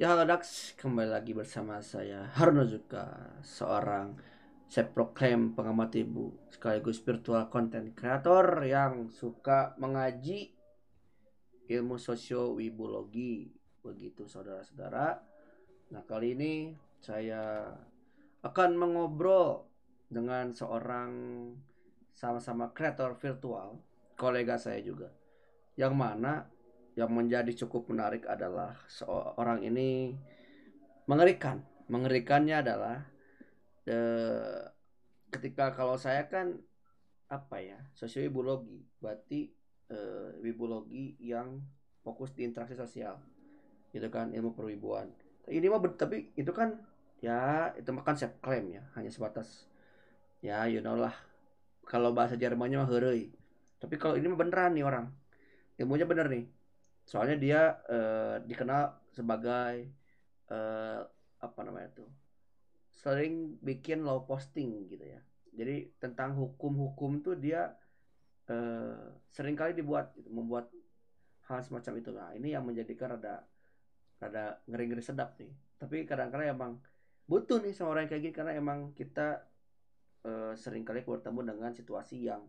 Ya halo Dax, kembali lagi bersama saya Harno Zuka, seorang self proclaim pengamat ibu sekaligus virtual content creator yang suka mengaji ilmu sosio wibologi begitu saudara-saudara. Nah kali ini saya akan mengobrol dengan seorang sama-sama kreator virtual, kolega saya juga, yang mana yang menjadi cukup menarik adalah seorang ini mengerikan. Mengerikannya adalah eh, ketika kalau saya kan apa ya sosiologi berarti eh, wibologi yang fokus di interaksi sosial. Gitu kan ilmu perwibuan. Ini mah tapi itu kan ya itu makan self claim ya hanya sebatas ya you know lah. Kalau bahasa Jermannya mah heureuy tapi kalau ini mah beneran nih orang. Ilmunya bener nih soalnya dia eh, dikenal sebagai eh, apa namanya tuh sering bikin low posting gitu ya. Jadi tentang hukum-hukum tuh dia eh, sering kali dibuat gitu, membuat hal semacam itu. Nah ini yang menjadikan rada rada ngeri-ngeri sedap nih. Tapi kadang-kadang emang butuh nih sama orang kayak gini karena emang kita eh, sering kali bertemu dengan situasi yang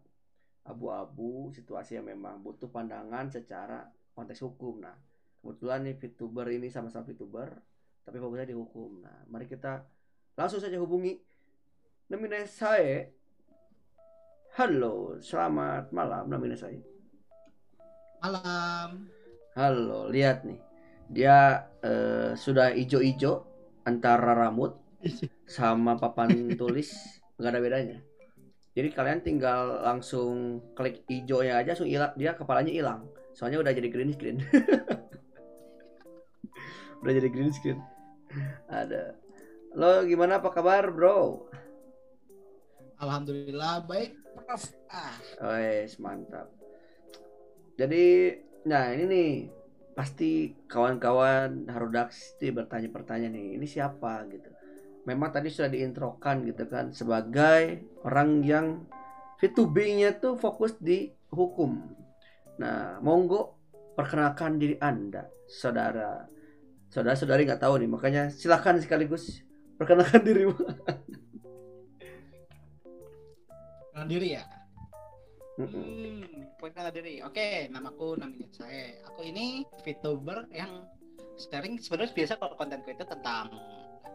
abu-abu situasi yang memang butuh pandangan secara konteks hukum. Nah kebetulan nih VTuber ini sama-sama VTuber tapi fokusnya di hukum. Nah mari kita langsung saja hubungi namanya saya halo selamat malam namanya saya Malam. halo lihat nih. Dia eh, sudah ijo-ijo antara rambut sama papan tulis nggak ada bedanya. Jadi kalian tinggal langsung klik hijaunya aja langsung hilang dia kepalanya hilang soalnya udah jadi green screen. Udah jadi green screen. Ada. Lo gimana? Apa kabar bro? Alhamdulillah baik, Prof. Ah, Wes mantap. Jadi nah ini nih. Pasti kawan-kawan Harudax pasti bertanya-pertanya nih ini siapa? gitu. Memang tadi sudah diintrokan gitu kan sebagai orang yang V2B-nya tuh fokus di hukum. Nah, monggo perkenalkan diri Anda, saudara. Saudara-saudari nggak tahu nih, makanya silakan sekaligus perkenalkan dirimu. kenal diri ya. Hmm, kenal diri. Oke, namaku namanya saya. Aku ini VTuber yang sharing sebenarnya biasa kalau kontenku itu tentang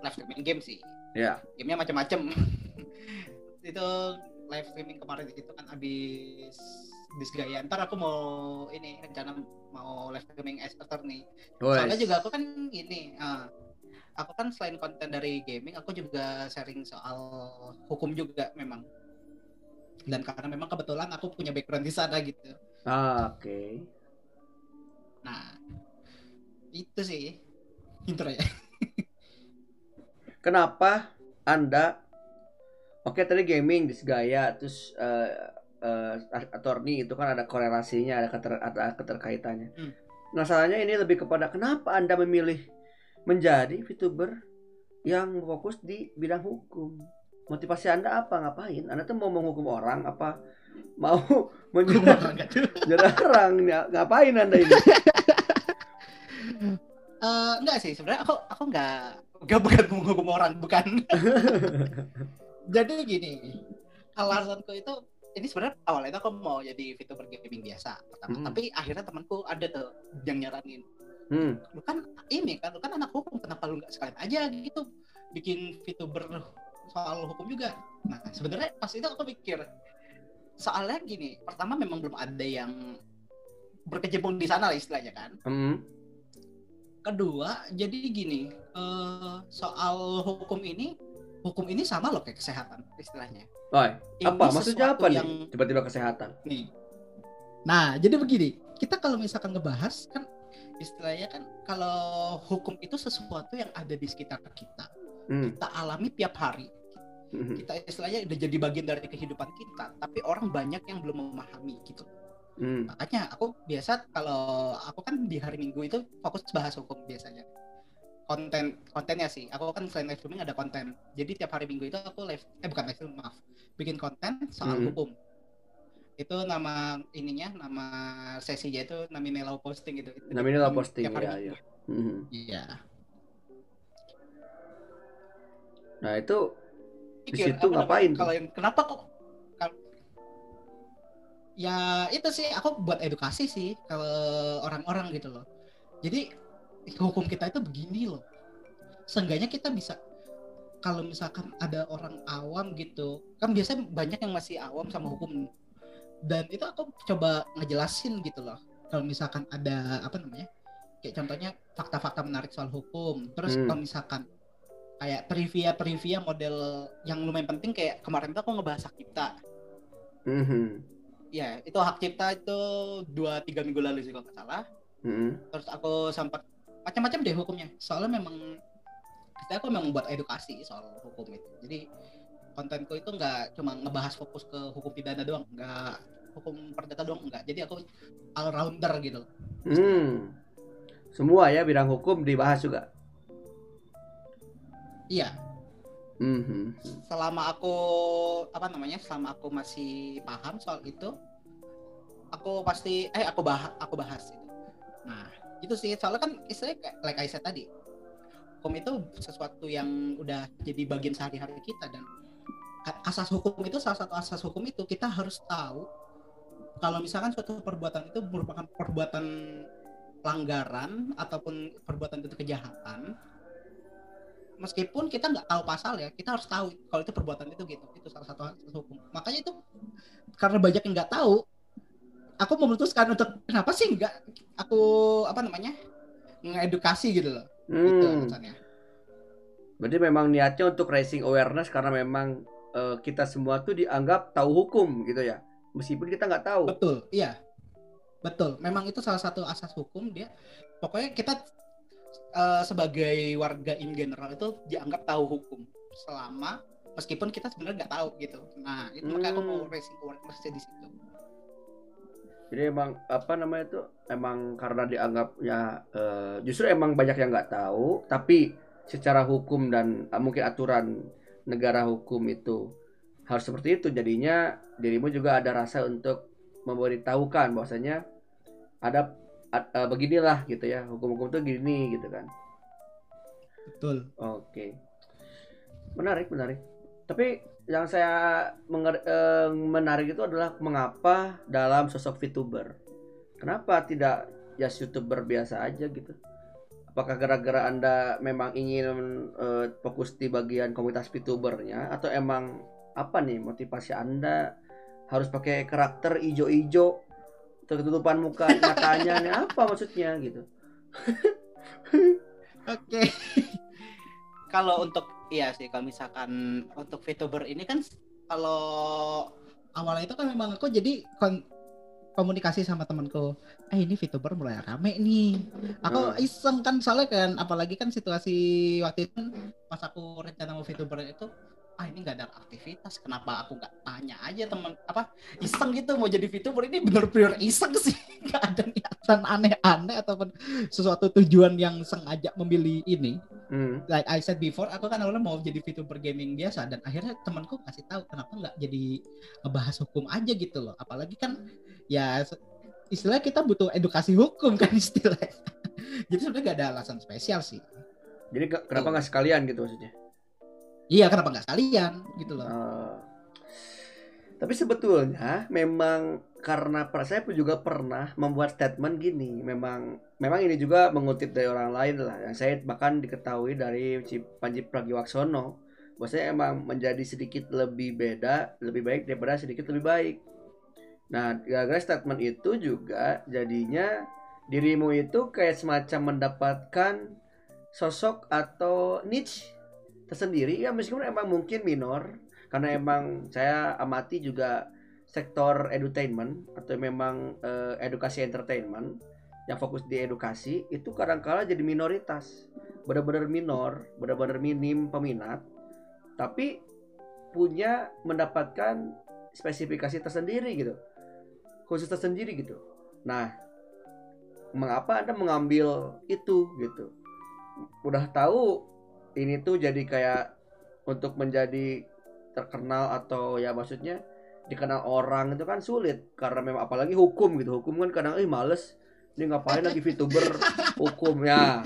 live streaming game sih. Ya, Gamenya macam-macam. itu live streaming kemarin itu kan habis disgaya. Ntar aku mau ini rencana mau live streaming as attorney. Soalnya wes. juga aku kan ini, ah, aku kan selain konten dari gaming, aku juga sharing soal hukum juga memang. Dan karena memang kebetulan aku punya background di sana gitu. Ah, Oke. Nah, itu sih intro ya. Kenapa Anda Oke tadi gaming disgaya terus eh eh, attorney itu kan ada korelasinya, ada keter, ada keterkaitannya. Hmm. Masalahnya ini lebih kepada kenapa Anda memilih menjadi VTuber yang fokus di bidang hukum. Motivasi Anda apa? Ngapain? Anda tuh mau menghukum orang apa mau menjadi orang? Ngapain Anda ini? Eh, enggak sih sebenarnya aku aku enggak enggak bukan menghukum orang bukan. Jadi gini, alasanku itu ini sebenarnya awalnya aku mau jadi VTuber gaming biasa. Pertama, Hmm. tapi akhirnya temanku ada tuh yang nyaranin. Hmm, lu kan ini kan lu kan anak hukum kenapa lu nggak sekalian aja gitu? Bikin VTuber soal hukum juga. Nah sebenarnya pas itu aku pikir soalnya gini pertama memang belum ada yang berkecimpung di sana lah istilahnya kan. Hmm, kedua jadi gini eh, soal hukum ini hukum ini sama loh kayak kesehatan istilahnya. Ini apa? maksudnya apa nih? yang- Tiba-tiba kesehatan. nih. Nah jadi begini kita kalau misalkan ngebahas kan istilahnya kan kalau hukum itu sesuatu yang ada di sekitar kita Hmm, kita alami tiap hari. Hmm, kita istilahnya udah jadi bagian dari kehidupan kita tapi orang banyak yang belum memahami gitu. Hmm. makanya aku biasa kalau aku kan di hari minggu itu fokus bahas hukum biasanya konten kontennya sih aku kan selain live streaming ada konten jadi tiap hari minggu itu aku live eh bukan live streaming maaf bikin konten soal Mhm. hukum itu nama ininya nama sesinya itu namanya law posting gitu Itu Namanya law posting, ya, Minggu. ya. Hmm. Iya. Nah itu di situ apa ngapain? Kalau yang kenapa kok ya itu sih aku buat edukasi sih ke orang-orang gitu loh. Jadi hukum kita itu begini loh. Seenggaknya kita bisa kalau misalkan ada orang awam gitu, kan biasanya banyak yang masih awam sama hukum. Dan itu aku coba ngejelasin gitu loh. Kalau misalkan ada apa namanya? Kayak contohnya fakta-fakta menarik soal hukum. Terus Hmm. kalau misalkan kayak trivia-trivia model yang lumayan penting kayak kemarin tuh aku ngebahas hak cipta. Mhm. Ya, itu hak cipta itu dua tiga minggu lalu sih kalau nggak salah. Mhm. Terus aku sempat macam-macam deh hukumnya. Soalnya memang kita aku memang buat edukasi soal hukum itu. Jadi kontenku itu nggak cuma ngebahas fokus ke hukum pidana doang, nggak hukum perdata doang enggak. Jadi aku all rounder gitu. Hmm. Semua ya bidang hukum dibahas juga. Iya, Mhm. selama aku apa namanya selama aku masih paham soal itu aku pasti eh aku bahas aku bahas itu nah itu sih soalnya kan istilahnya kayak like I said tadi hukum itu sesuatu yang udah jadi bagian sehari-hari kita dan asas hukum itu salah satu asas hukum itu kita harus tahu kalau misalkan suatu perbuatan itu merupakan perbuatan pelanggaran ataupun perbuatan itu kejahatan meskipun kita nggak tahu pasal ya kita harus tahu kalau itu perbuatan itu gitu. Itu salah satu asas hukum. Makanya itu karena banyak yang nggak tahu aku memutuskan untuk kenapa sih nggak aku apa namanya ngedukasi gitu loh gitu Hmm. alasannya Berarti memang niatnya untuk raising awareness karena memang eh, kita semua tuh dianggap tahu hukum gitu ya. Meskipun kita nggak tahu. betul iya betul memang itu salah satu asas hukum dia pokoknya kita eh, sebagai warga in general itu dianggap tahu hukum selama meskipun kita sebenarnya nggak tahu gitu nah itu makanya aku mau Hmm. raising awareness di situ Jadi emang apa namanya itu emang karena dianggapnya eh, justru emang banyak yang nggak tahu, tapi secara hukum dan eh, mungkin aturan negara hukum itu harus seperti itu. Jadinya dirimu juga ada rasa untuk memberitahukan bahwasanya ada ad- eh, beginilah gitu ya hukum-hukum tuh gini gitu kan. betul Oke. Menarik, menarik. Tapi yang saya menger- eh, menarik itu adalah mengapa dalam sosok VTuber. Kenapa tidak ya YouTuber biasa aja gitu? Apakah gara-gara Anda memang ingin eh, fokus di bagian komunitas VTubernya atau emang apa nih motivasi Anda harus pakai karakter ijo-ijo tertutupan muka matanya nih apa maksudnya gitu? Oke. Kalau untuk iya sih kalau misalkan untuk VTuber ini kan kalau awalnya itu kan memang aku jadi kon- komunikasi sama temanku. Eh ini VTuber mulai rame nih. Aku Hmm. iseng kan soalnya kan apalagi kan situasi waktu itu pas aku rencana mau VTuber itu ah ini nggak ada aktivitas kenapa aku nggak tanya aja teman apa iseng gitu mau jadi VTuber ini bener-bener iseng sih nggak ada niatan aneh-aneh ataupun sesuatu tujuan yang sengaja memilih ini Hmm. like I said before, aku kan awalnya mau jadi VTuber gaming biasa dan akhirnya temanku kasih tahu kenapa nggak jadi ngebahas hukum aja gitu loh. Apalagi kan ya istilah kita butuh edukasi hukum kan istilahnya. jadi sebenarnya nggak ada alasan spesial sih. Jadi ke- kenapa nggak sekalian gitu maksudnya? Iya kenapa nggak sekalian gitu loh. Eh, tapi sebetulnya memang karena saya pun juga pernah membuat statement gini, memang memang ini juga mengutip dari orang lain lah, yang saya bahkan diketahui dari Panji Pragiwaksono, bahwasanya emang menjadi sedikit lebih beda, lebih baik daripada sedikit lebih baik. Nah, gara-gara statement itu juga jadinya dirimu itu kayak semacam mendapatkan sosok atau niche tersendiri. Ya meskipun emang mungkin minor karena emang saya amati juga sektor edutainment atau memang eh, edukasi entertainment yang fokus di edukasi itu kadang-kala jadi minoritas. Benar-benar minor benar-benar minim peminat tapi punya mendapatkan spesifikasi tersendiri gitu. Khusus tersendiri gitu. Nah mengapa anda mengambil itu gitu? Udah tahu ini tuh jadi kayak untuk menjadi terkenal atau ya maksudnya dikenal orang itu kan sulit. Karena memang apalagi hukum gitu. Hukum kan kadang eh males. Ini ngapain lagi VTuber hukum ya?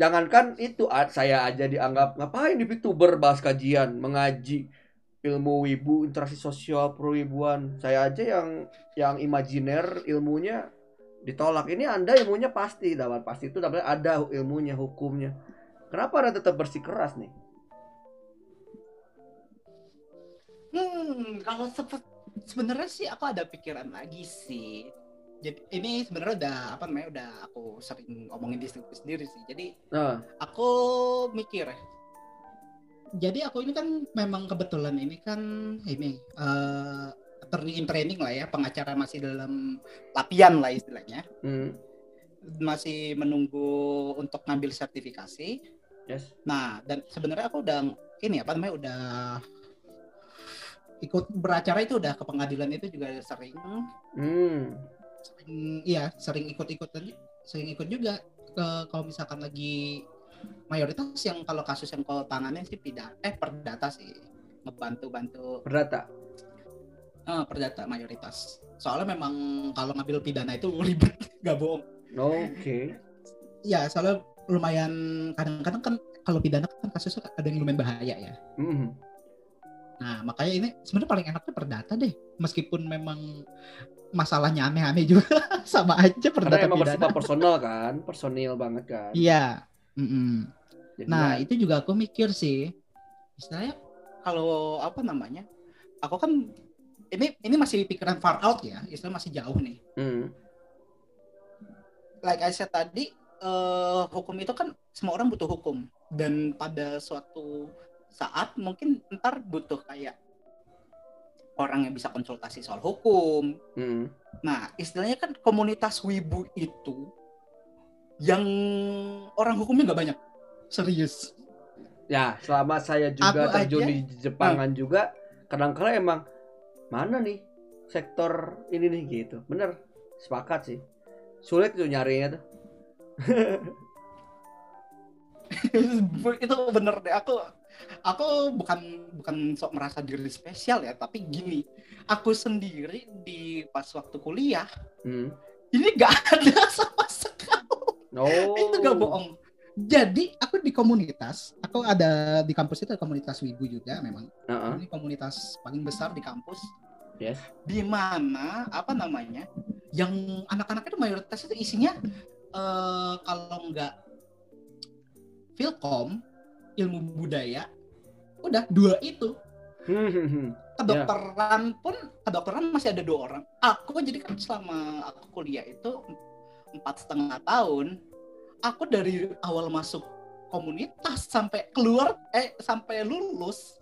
Jangankan itu saya aja dianggap ngapain di VTuber bahas kajian mengaji ilmu wibu interaksi sosial perwibuan? Saya aja yang yang imajiner ilmunya ditolak. Ini anda ilmunya pasti dapat pasti itu dapat ada ilmunya hukumnya kenapa anda tetap bersikeras nih? Hmm, kalau sebenarnya sih aku ada pikiran lagi sih. Jadi ini sebenarnya udah apa namanya udah aku sering ngomongin di sendiri sih. Jadi nah aku mikir jadi aku ini kan memang kebetulan ini kan ini attorney in training lah ya pengacara masih dalam latihan lah istilahnya. Hmm, masih menunggu untuk ngambil sertifikasi yes. Nah dan sebenarnya aku udah ini apa namanya udah ikut beracara itu udah ke pengadilan itu juga sering. Hmm, sering iya sering ikut-ikut sering ikut juga ke kalau misalkan lagi mayoritas yang kalau kasus yang kau tanganin sih pidana eh perdata sih ngebantu-bantu. Perdata? Eh, perdata mayoritas. Soalnya memang kalau ngambil pidana itu ribet nggak bohong. Oke. Ya soalnya lumayan kadang-kadang kan kalau pidana kan kasusnya ada yang lumayan bahaya ya Hmm, nah makanya ini sebenarnya paling enaknya perdata deh meskipun memang masalahnya aneh-aneh juga sama aja karena perdata emang pidana bersifat personal kan personil banget kan iya. Jadi Nah, ya, itu juga aku mikir sih. Istilahnya kalau apa namanya? Aku kan ini ini masih pikiran far out ya, istilah masih jauh nih. hmm, Like I said tadi, eh, hukum itu kan semua orang butuh hukum dan pada suatu saat mungkin ntar butuh kayak orang yang bisa konsultasi soal hukum. hmm. Nah, istilahnya kan komunitas wibu itu yang orang hukumnya nggak banyak. Serius. Ya, selama saya juga Aku terjun aja- di Jepangan juga, kadang-kala emang mana nih sektor ini nih gitu. Bener, sepakat sih. Sulit tuh nyarinya tuh. itu bener deh aku aku bukan bukan sok merasa diri spesial ya tapi gini aku sendiri di pas waktu kuliah Hmm. ini gak ada sama sekali Oh. itu gak bohong jadi aku di komunitas aku ada di kampus itu komunitas wibu juga memang Heeh, ini komunitas paling besar di kampus Yes. di mana apa namanya yang anak-anak itu mayoritas itu isinya eh, kalau nggak Filkom ilmu budaya udah dua itu. Hmm, kedokteran pun kedokteran masih ada dua orang. Aku jadi kan selama aku kuliah itu empat setengah tahun aku dari awal masuk komunitas sampai keluar eh sampai lulus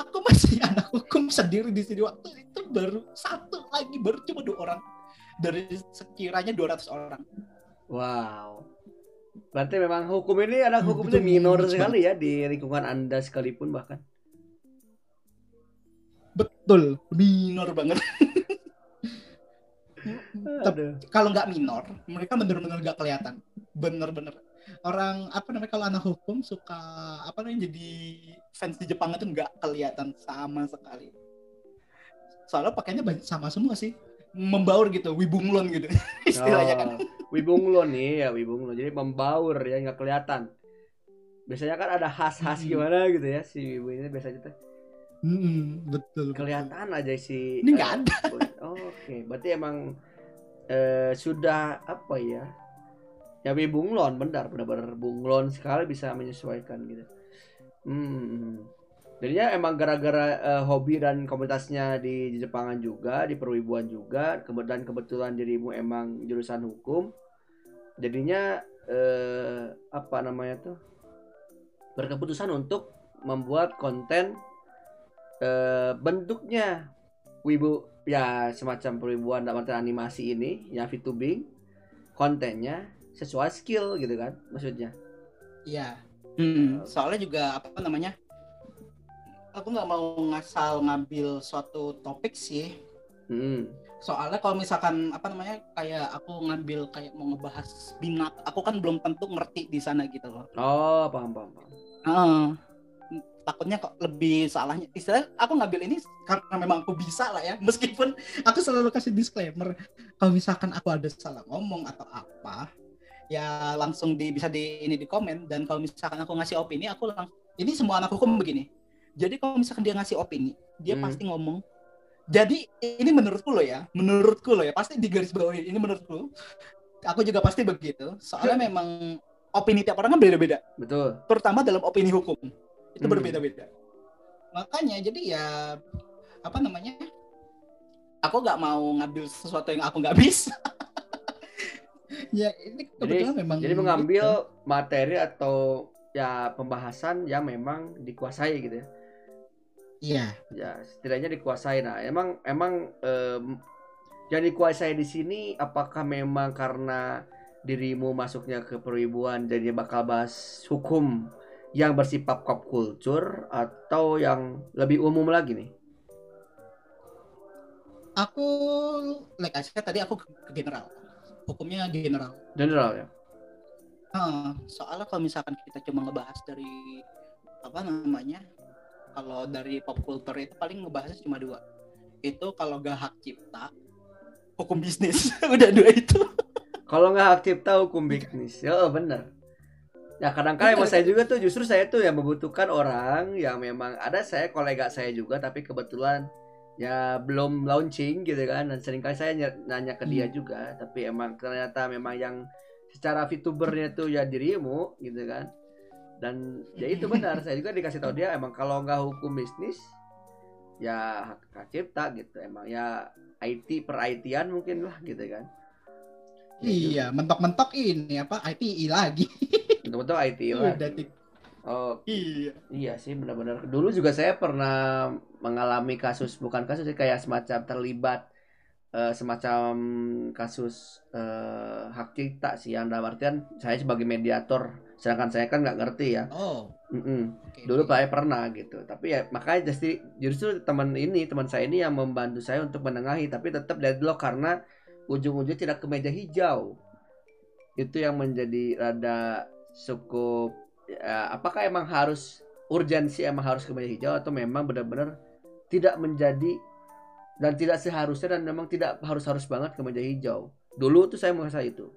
aku masih anak hukum sendiri di sini. Waktu itu baru satu lagi baru cuma dua orang. Dari sekiranya 200 orang Wow. Berarti memang hukum ini anak Hmm, hukumnya minor sekali ya di lingkungan Anda sekalipun bahkan. betul minor banget. Kalau nggak minor mereka bener-bener nggak kelihatan. Bener-bener. Orang apa namanya kalau anak hukum suka apa namanya jadi fans di Jepang itu nggak kelihatan sama sekali. Soalnya pakainya banyak sama semua sih membaur gitu wibunglon gitu istilahnya kan Oh, Wibunglon nih ya Wibunglon. Jadi membaur ya nggak kelihatan. Biasanya kan ada khas-khas Hmm. gimana gitu ya si Wibu ini biasanya tuh Mm-mm, betul kelihatan aja si Ini nggak eh, ada. oh, Oke, berarti emang eh, sudah apa ya? Ya Wibunglon benar benar-benar bunglon sekali bisa menyesuaikan gitu. Hmm. Jadinya emang gara-gara eh, hobi dan komunitasnya di Jepangan juga, di perwibuan juga, kemudian kebetulan dirimu emang jurusan hukum, jadinya eh, apa namanya tuh berkeputusan untuk membuat konten eh, bentuknya wibu ya semacam perwibuan dalam artian animasi ini ya VTubing kontennya sesuai skill gitu kan maksudnya Iya. Hmm, soalnya juga apa namanya? Aku nggak mau ngasal ngambil suatu topik sih. hmm. Soalnya kalau misalkan apa namanya kayak aku ngambil kayak mau ngebahas binat, aku kan belum tentu ngerti di sana gitu loh. oh paham paham, paham. Heeh. takutnya kok lebih salahnya. Istilah aku ngambil ini karena memang aku bisa lah ya. Meskipun aku selalu kasih disclaimer kalau misalkan aku ada salah ngomong atau apa, ya langsung di bisa di ini di komen dan kalau misalkan aku ngasih opini aku lang ini semua anak hukum begini jadi kalau misalkan dia ngasih opini dia Hmm. pasti ngomong jadi ini menurutku loh ya menurutku loh ya pasti di garis bawah ini menurutku aku juga pasti begitu soalnya memang opini tiap orang kan beda-beda betul terutama dalam opini hukum itu Hmm. berbeda-beda makanya jadi ya apa namanya aku nggak mau ngambil sesuatu yang aku nggak bisa ya ini kebetulan memang jadi gitu. mengambil materi atau ya pembahasan yang memang dikuasai gitu ya iya. Ya setidaknya dikuasai. Nah emang emang em, yang dikuasai di sini apakah memang karena dirimu masuknya ke peribuan jadi bakal bahas hukum yang bersifat pop culture atau yang lebih umum lagi nih? Aku like I said, tadi aku ke general. Hukumnya general. General ya? Heeh, soalnya kalau misalkan kita cuma ngebahas dari apa namanya kalau dari pop culture itu paling ngebahasnya cuma dua. Itu kalau gak hak cipta hukum bisnis. Udah dua itu. Kalau nggak hak cipta hukum bisnis. Ya oh, bener ya kadang-kadang emang saya juga tuh justru saya tuh yang membutuhkan orang yang memang ada saya kolega saya juga tapi kebetulan ya belum launching gitu kan. Dan sering kali saya ny- nanya ke dia Hmm. juga tapi emang ternyata memang yang secara VTubernya tuh ya dirimu gitu kan dan ya itu benar saya juga dikasih tahu dia emang kalau nggak hukum bisnis ya hak, hak cipta gitu. Emang ya IT per IT-an mungkin lah gitu kan. Ya, iya mentok-mentok ini apa IPI lagi. Betul-betul IT lah. Oh iya. iya sih benar-benar. Dulu juga saya pernah mengalami kasus bukan kasus sih kayak semacam terlibat eh, semacam kasus eh, hak cipta sih yang dalam artian saya sebagai mediator sedangkan saya kan nggak ngerti ya. oh Mm-mm. oke Dulu saya pernah gitu. Tapi ya makanya justru justru teman ini teman saya ini yang membantu saya untuk menengahi tapi tetap deadlock karena ujung-ujungnya tidak ke meja hijau. Itu yang menjadi rada cukup ya, apakah emang harus urgensi emang harus ke meja hijau atau memang benar-benar tidak menjadi dan tidak seharusnya dan memang tidak harus-harus banget ke meja hijau. Dulu tuh saya merasa itu.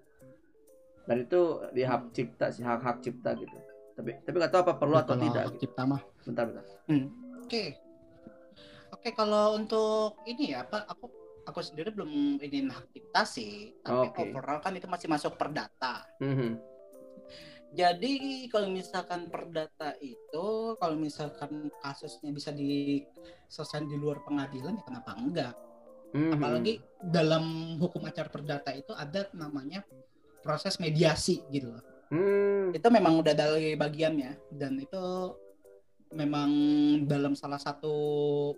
Dan itu di hak cipta sih hak-hak cipta gitu. Tapi tapi nggak tahu apa perlu atau tidak. hak Gitu. cipta mah Bentar bentar. Oke. Oke, kalau untuk ini ya, apa aku aku sendiri belum ini hak cipta sih, tapi Oke. overall kan itu masih masuk perdata. Mhm. Jadi kalau misalkan perdata itu, kalau misalkan kasusnya bisa diselesaikan di luar pengadilan, ya kenapa enggak? Mhm. Apalagi dalam hukum acara perdata itu ada namanya proses mediasi gitu loh. Hmm. Itu memang udah dari bagiannya dan itu memang dalam salah satu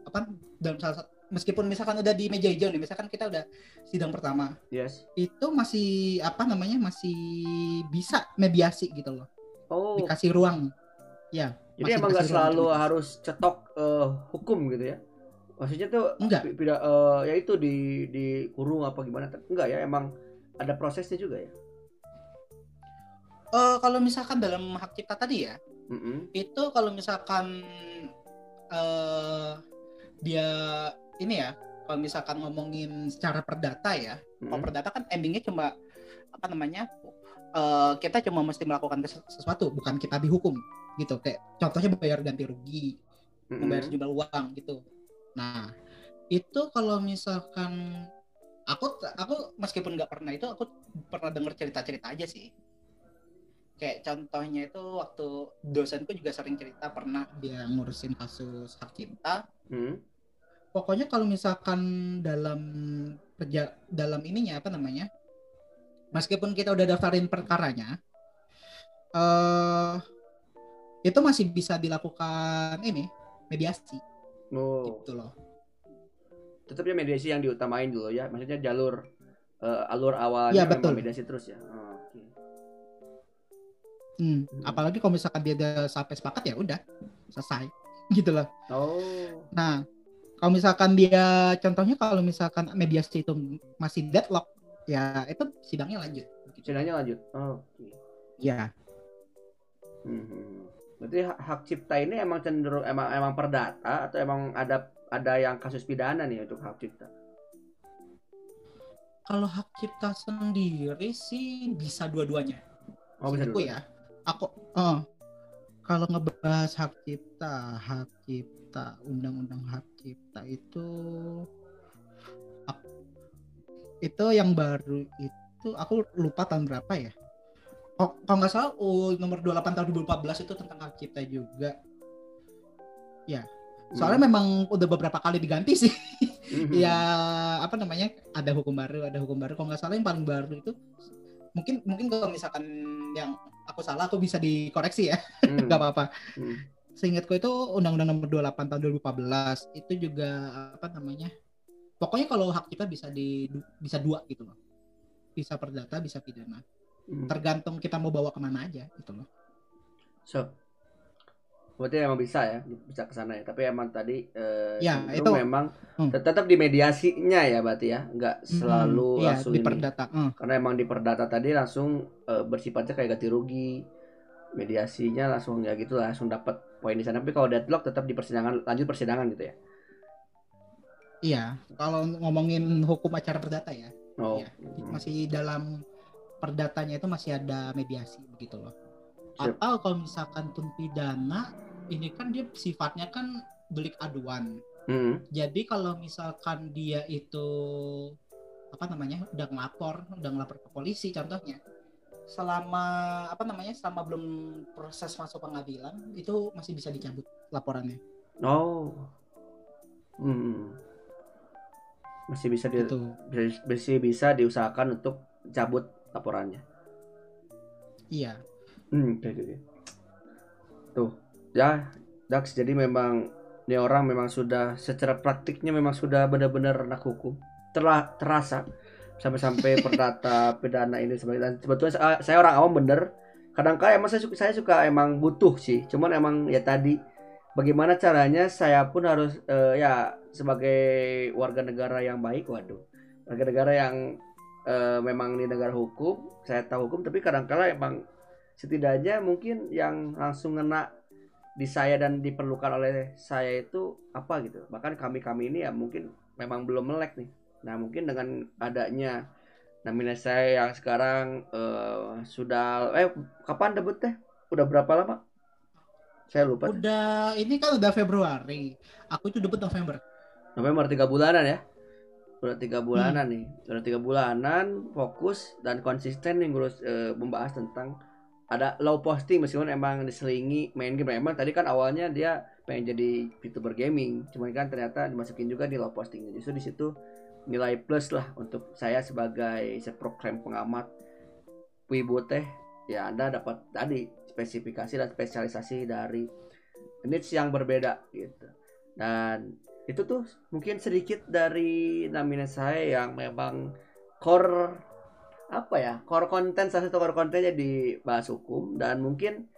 apa dalam salah satu meskipun misalkan udah di meja hijau nih misalkan kita udah sidang pertama Yes. itu masih apa namanya masih bisa mediasi gitu loh Oh. dikasih ruang ya Jadi emang nggak ruang selalu untuk mediasi. harus cetok eh, hukum gitu ya? Maksudnya tuh enggak pi- pida- eh, ya itu di dikurung apa gimana? Enggak ya, emang ada prosesnya juga ya. Eh, kalau misalkan dalam hak cipta tadi ya Mm-mm. itu kalau misalkan eh dia ini ya kalau misalkan ngomongin secara perdata ya kalau Mm-mm. perdata kan endingnya cuma apa namanya eh, kita cuma mesti melakukan ses- sesuatu bukan kita dihukum gitu kayak contohnya bayar ganti rugi Mm-mm. membayar sejumlah uang gitu nah itu kalau misalkan aku aku meskipun nggak pernah itu aku pernah dengar cerita-cerita aja sih kayak contohnya itu waktu dosenku juga sering cerita pernah dia ngurusin kasus hak cipta Mm. Pokoknya kalau misalkan dalam kerja dalam ininya apa namanya meskipun kita udah daftarin perkaranya eh itu masih bisa dilakukan ini mediasi Oh, gitu loh tetapnya mediasi yang diutamain dulu ya. Maksudnya jalur eh, alur awalnya Iya, memang betul. mediasi terus ya. Oh, oke. Hmm, Hmm. apalagi kalau misalkan dia udah sampai sepakat ya udah selesai gitu loh Oh. nah kalau misalkan dia contohnya kalau misalkan mediasi itu masih deadlock ya itu sidangnya lanjut. Sidangnya lanjut. Oh, oke. ya Hmm. Berarti hak, cipta ini emang cenderung emang emang perdata atau emang ada ada yang kasus pidana nih untuk hak cipta? kalau hak cipta sendiri sih bisa dua-duanya. Oh, bisa dulu. ya. Aku eh, kalau ngebahas hak cipta, hak cipta, undang-undang hak cipta itu itu yang baru itu aku lupa tahun berapa ya. Oh, kalau nggak salah oh, nomor 28 tahun 2014 itu tentang hak cipta juga. Soalnya memang udah beberapa kali diganti sih. Mhm. ya apa namanya ada hukum baru ada hukum baru kalau nggak salah yang paling baru itu mungkin mungkin kalau misalkan yang aku salah aku bisa dikoreksi ya Hmm. nggak apa-apa Hmm. Seingatku itu undang-undang nomor 28 tahun 2014 itu juga apa namanya pokoknya kalau hak kita bisa di bisa dua gitu loh bisa perdata bisa pidana Hmm. tergantung kita mau bawa ke mana aja gitu loh So, berarti emang bisa ya, bisa ke sana ya. Tapi emang tadi eh, Ya, itu- memang Hmm. tet- tetap di mediasinya ya, berarti ya, nggak selalu Hmm, langsung di ini. Hmm. Karena emang di perdata tadi langsung eh, bersifatnya kayak ganti rugi, mediasinya langsung ya gitu langsung dapat poin di sana. Tapi kalau deadlock tetap di persidangan, lanjut persidangan gitu ya. iya kalau ngomongin hukum acara perdata ya Oh, hmm. masih dalam perdatanya itu masih ada mediasi begitu loh. Siap. Atau kalau misalkan pun pidana, ini kan dia sifatnya kan delik aduan. Hmm. Jadi kalau misalkan dia itu apa namanya udah ngelapor, udah ngelapor ke polisi contohnya, selama apa namanya selama belum proses masuk pengadilan itu masih bisa dicabut laporannya. Oh. Hmm. Masih bisa di, Gitu. bisa- masih bisa diusahakan untuk cabut laporannya. Iya. Hmm, oke, oke, oke. Tuh, ya, Dax. Jadi memang ini orang memang sudah secara praktiknya memang sudah benar-benar anak hukum. Telah terasa sampai-sampai perdata pidana ini sebagai sebetulnya saya, orang awam bener. Kadang-kadang emang saya suka, saya suka emang butuh sih. Cuman emang ya tadi bagaimana caranya saya pun harus eh, ya sebagai warga negara yang baik, waduh, warga negara yang eh, memang di negara hukum, saya tahu hukum, tapi kadang-kala emang setidaknya mungkin yang langsung ngena di saya dan diperlukan oleh saya itu apa gitu bahkan kami kami ini ya mungkin memang belum melek nih nah mungkin dengan adanya namanya saya yang sekarang eh, sudah eh kapan debut teh? Udah berapa lama? Saya lupa. Udah ini kan udah Februari. Aku itu debut November. November tiga bulanan ya? Udah tiga bulanan nih. Udah tiga bulanan fokus dan konsisten nih ngurus eh, membahas tentang ada low posting meskipun emang diselingi main game. Emang tadi kan awalnya dia pengen jadi VTuber gaming. Cuman kan ternyata dimasukin juga di low posting. Justru di situ nilai plus lah untuk saya sebagai seprogram pengamat wibu teh. Ya anda dapat tadi spesifikasi dan spesialisasi dari niche yang berbeda gitu. Dan itu tuh mungkin sedikit dari namanya saya yang memang core apa ya core konten salah satu core kontennya di bahas hukum. Dan mungkin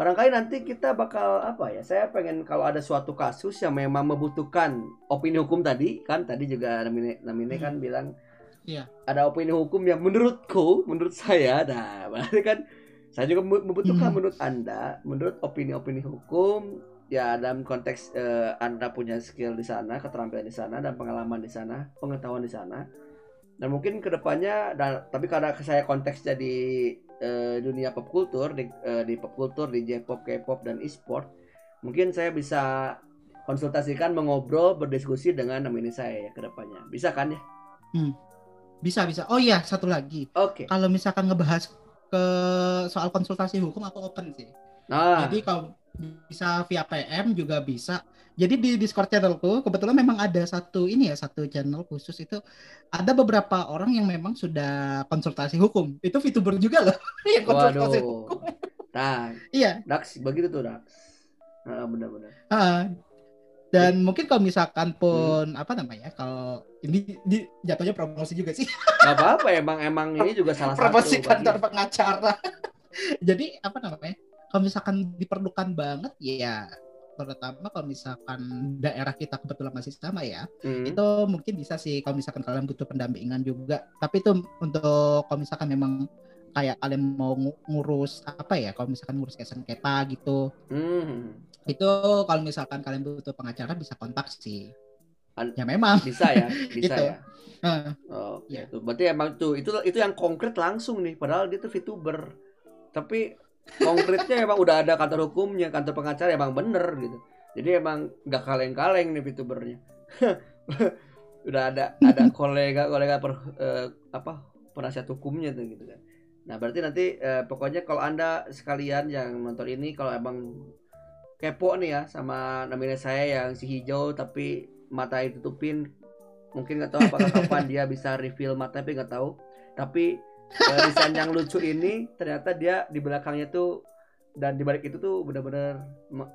barangkali nanti kita bakal apa ya saya pengen kalau ada suatu kasus yang memang membutuhkan opini hukum tadi kan tadi juga namanya namanya kan bilang Iya. ada opini hukum yang menurutku menurut saya nah berarti kan saya juga membu- membutuhkan Hmm. menurut anda menurut opini-opini hukum ya dalam konteks eh, anda punya skill di sana keterampilan di sana dan pengalaman di sana pengetahuan di sana dan mungkin ke depannya dan tapi karena saya konteksnya di eh, dunia pop kultur di, eh, di pop kultur di J-pop K-pop dan e-sport mungkin saya bisa konsultasikan mengobrol berdiskusi dengan nomini saya ya ke depannya bisa kan ya Bisa bisa. Oh iya, satu lagi. oke Kalau misalkan ngebahas ke soal konsultasi hukum aku open sih. nah Jadi kalau bisa via PM juga bisa. Jadi di Discord channelku kebetulan memang ada satu ini ya satu channel khusus itu ada beberapa orang yang memang sudah konsultasi hukum. Itu VTuber juga loh yang konsultasi hukum. waduh nah Iya. Dax begitu tuh Dax nah, benar-benar ah. dan mungkin kalau misalkan pun apa namanya kalau ini di, jatuhnya promosi juga sih Gak apa-apa emang emang ini juga salah satu promosi kantor pengacara. Jadi apa namanya? Kalau misalkan diperlukan banget ya terutama kalau misalkan daerah kita kebetulan masih sama ya Hmm. itu mungkin bisa sih kalau misalkan kalian butuh pendampingan juga tapi itu untuk kalau misalkan memang kayak kalian mau ngu- ngurus apa ya kalau misalkan ngurus kayak sengketa gitu Hmm. itu kalau misalkan kalian butuh pengacara bisa kontak sih An- Ya memang. bisa ya bisa Itu. ya Heeh. oh Ya. gitu berarti emang tuh itu itu yang konkret langsung nih padahal dia tuh VTuber tapi konkretnya emang udah ada kantor hukumnya kantor pengacara emang bener gitu. Jadi emang nggak kaleng-kaleng nih VTubernya. Udah ada ada kolega kolega per, eh, apa penasihat hukumnya tuh gitu kan. Nah berarti nanti eh, pokoknya kalau anda sekalian yang nonton ini kalau emang kepo nih ya sama namanya saya yang si hijau tapi mata ditutupin mungkin nggak tahu apakah kapan dia bisa reveal mata tapi nggak tahu. Tapi desain yang lucu ini ternyata dia di belakangnya tuh dan di balik itu tuh benar-benar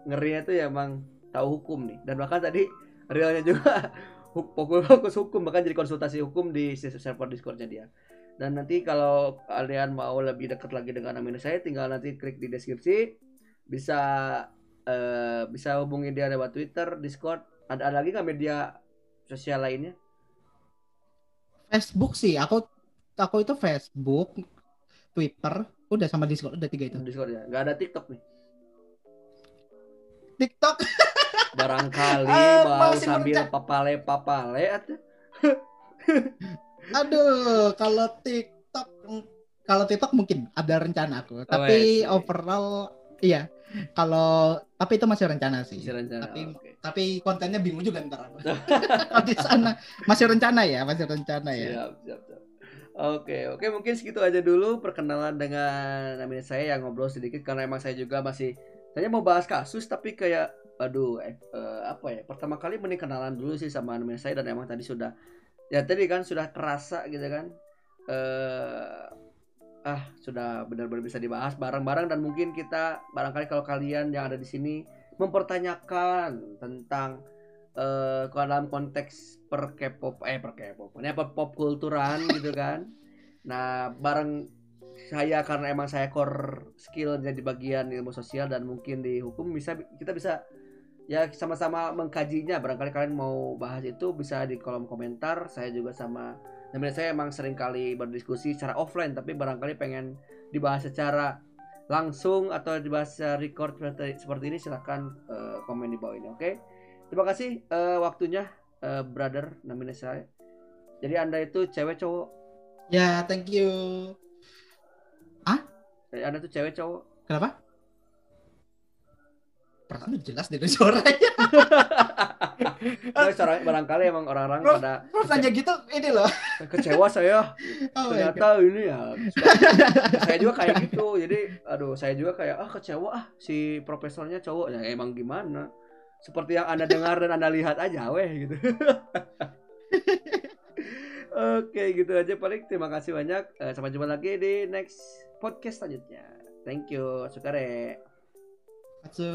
ngerinya tuh ya emang tahu hukum nih dan bahkan tadi realnya juga fokus hukum bahkan jadi konsultasi hukum di server discordnya dia dan nanti kalau kalian mau lebih dekat lagi dengan Amin saya tinggal nanti klik di deskripsi bisa eh, bisa hubungi dia lewat Twitter, Discord. Ada, ada lagi nggak media sosial lainnya? Facebook sih, aku aku itu Facebook, Twitter, udah sama Discord, udah tiga itu. Discord ya. Nggak ada TikTok nih. TikTok Barangkali Ah, mau masih sambil papale papale atuh. Aduh, kalau TikTok kalau TikTok mungkin ada rencana aku, tapi wes. overall iya. Kalau tapi itu masih rencana sih. Masih rencana. Tapi Oke. tapi kontennya bingung juga ntar di sana masih rencana ya, masih rencana ya. Siap, siap, siap. Oke, oke mungkin segitu aja dulu perkenalan dengan namanya saya yang ngobrol sedikit karena emang saya juga masih saya mau bahas kasus tapi kayak aduh eh, eh, apa ya pertama kali mending kenalan dulu sih sama namanya saya dan emang tadi sudah ya tadi kan sudah terasa gitu kan eh ah sudah benar-benar bisa dibahas bareng-bareng dan mungkin kita barangkali kalau kalian yang ada di sini mempertanyakan tentang eh kalau dalam konteks per K-pop eh per K-pop apa pop kulturan gitu kan. Nah bareng saya karena emang saya core skill jadi bagian ilmu sosial dan mungkin di hukum bisa kita bisa ya sama-sama mengkajinya. Barangkali kalian mau bahas itu bisa di kolom komentar. Saya juga sama namanya saya emang sering kali berdiskusi secara offline tapi barangkali pengen dibahas secara langsung atau dibahas secara record seperti, ini silahkan eh, komen di bawah ini oke terima kasih eh, waktunya eh, brother namanya saya. Jadi anda itu cewek cowok? Ya, thank you. Jadi anda tuh cewek cowok? Kenapa? Perasaan udah jelas dari suaranya. Nah, secara- barangkali emang orang-orang Bro, pada Terus nanya gitu, ini loh. kecewa saya. Oh ternyata ini ya saya juga kayak gitu. Jadi aduh saya juga kayak ah kecewa ah si profesornya cowok. Ya emang gimana seperti yang anda dengar dan anda lihat aja weh gitu oke gitu aja paling terima kasih banyak Eh, sampai jumpa lagi di next podcast selanjutnya thank you sukare God. Atsu.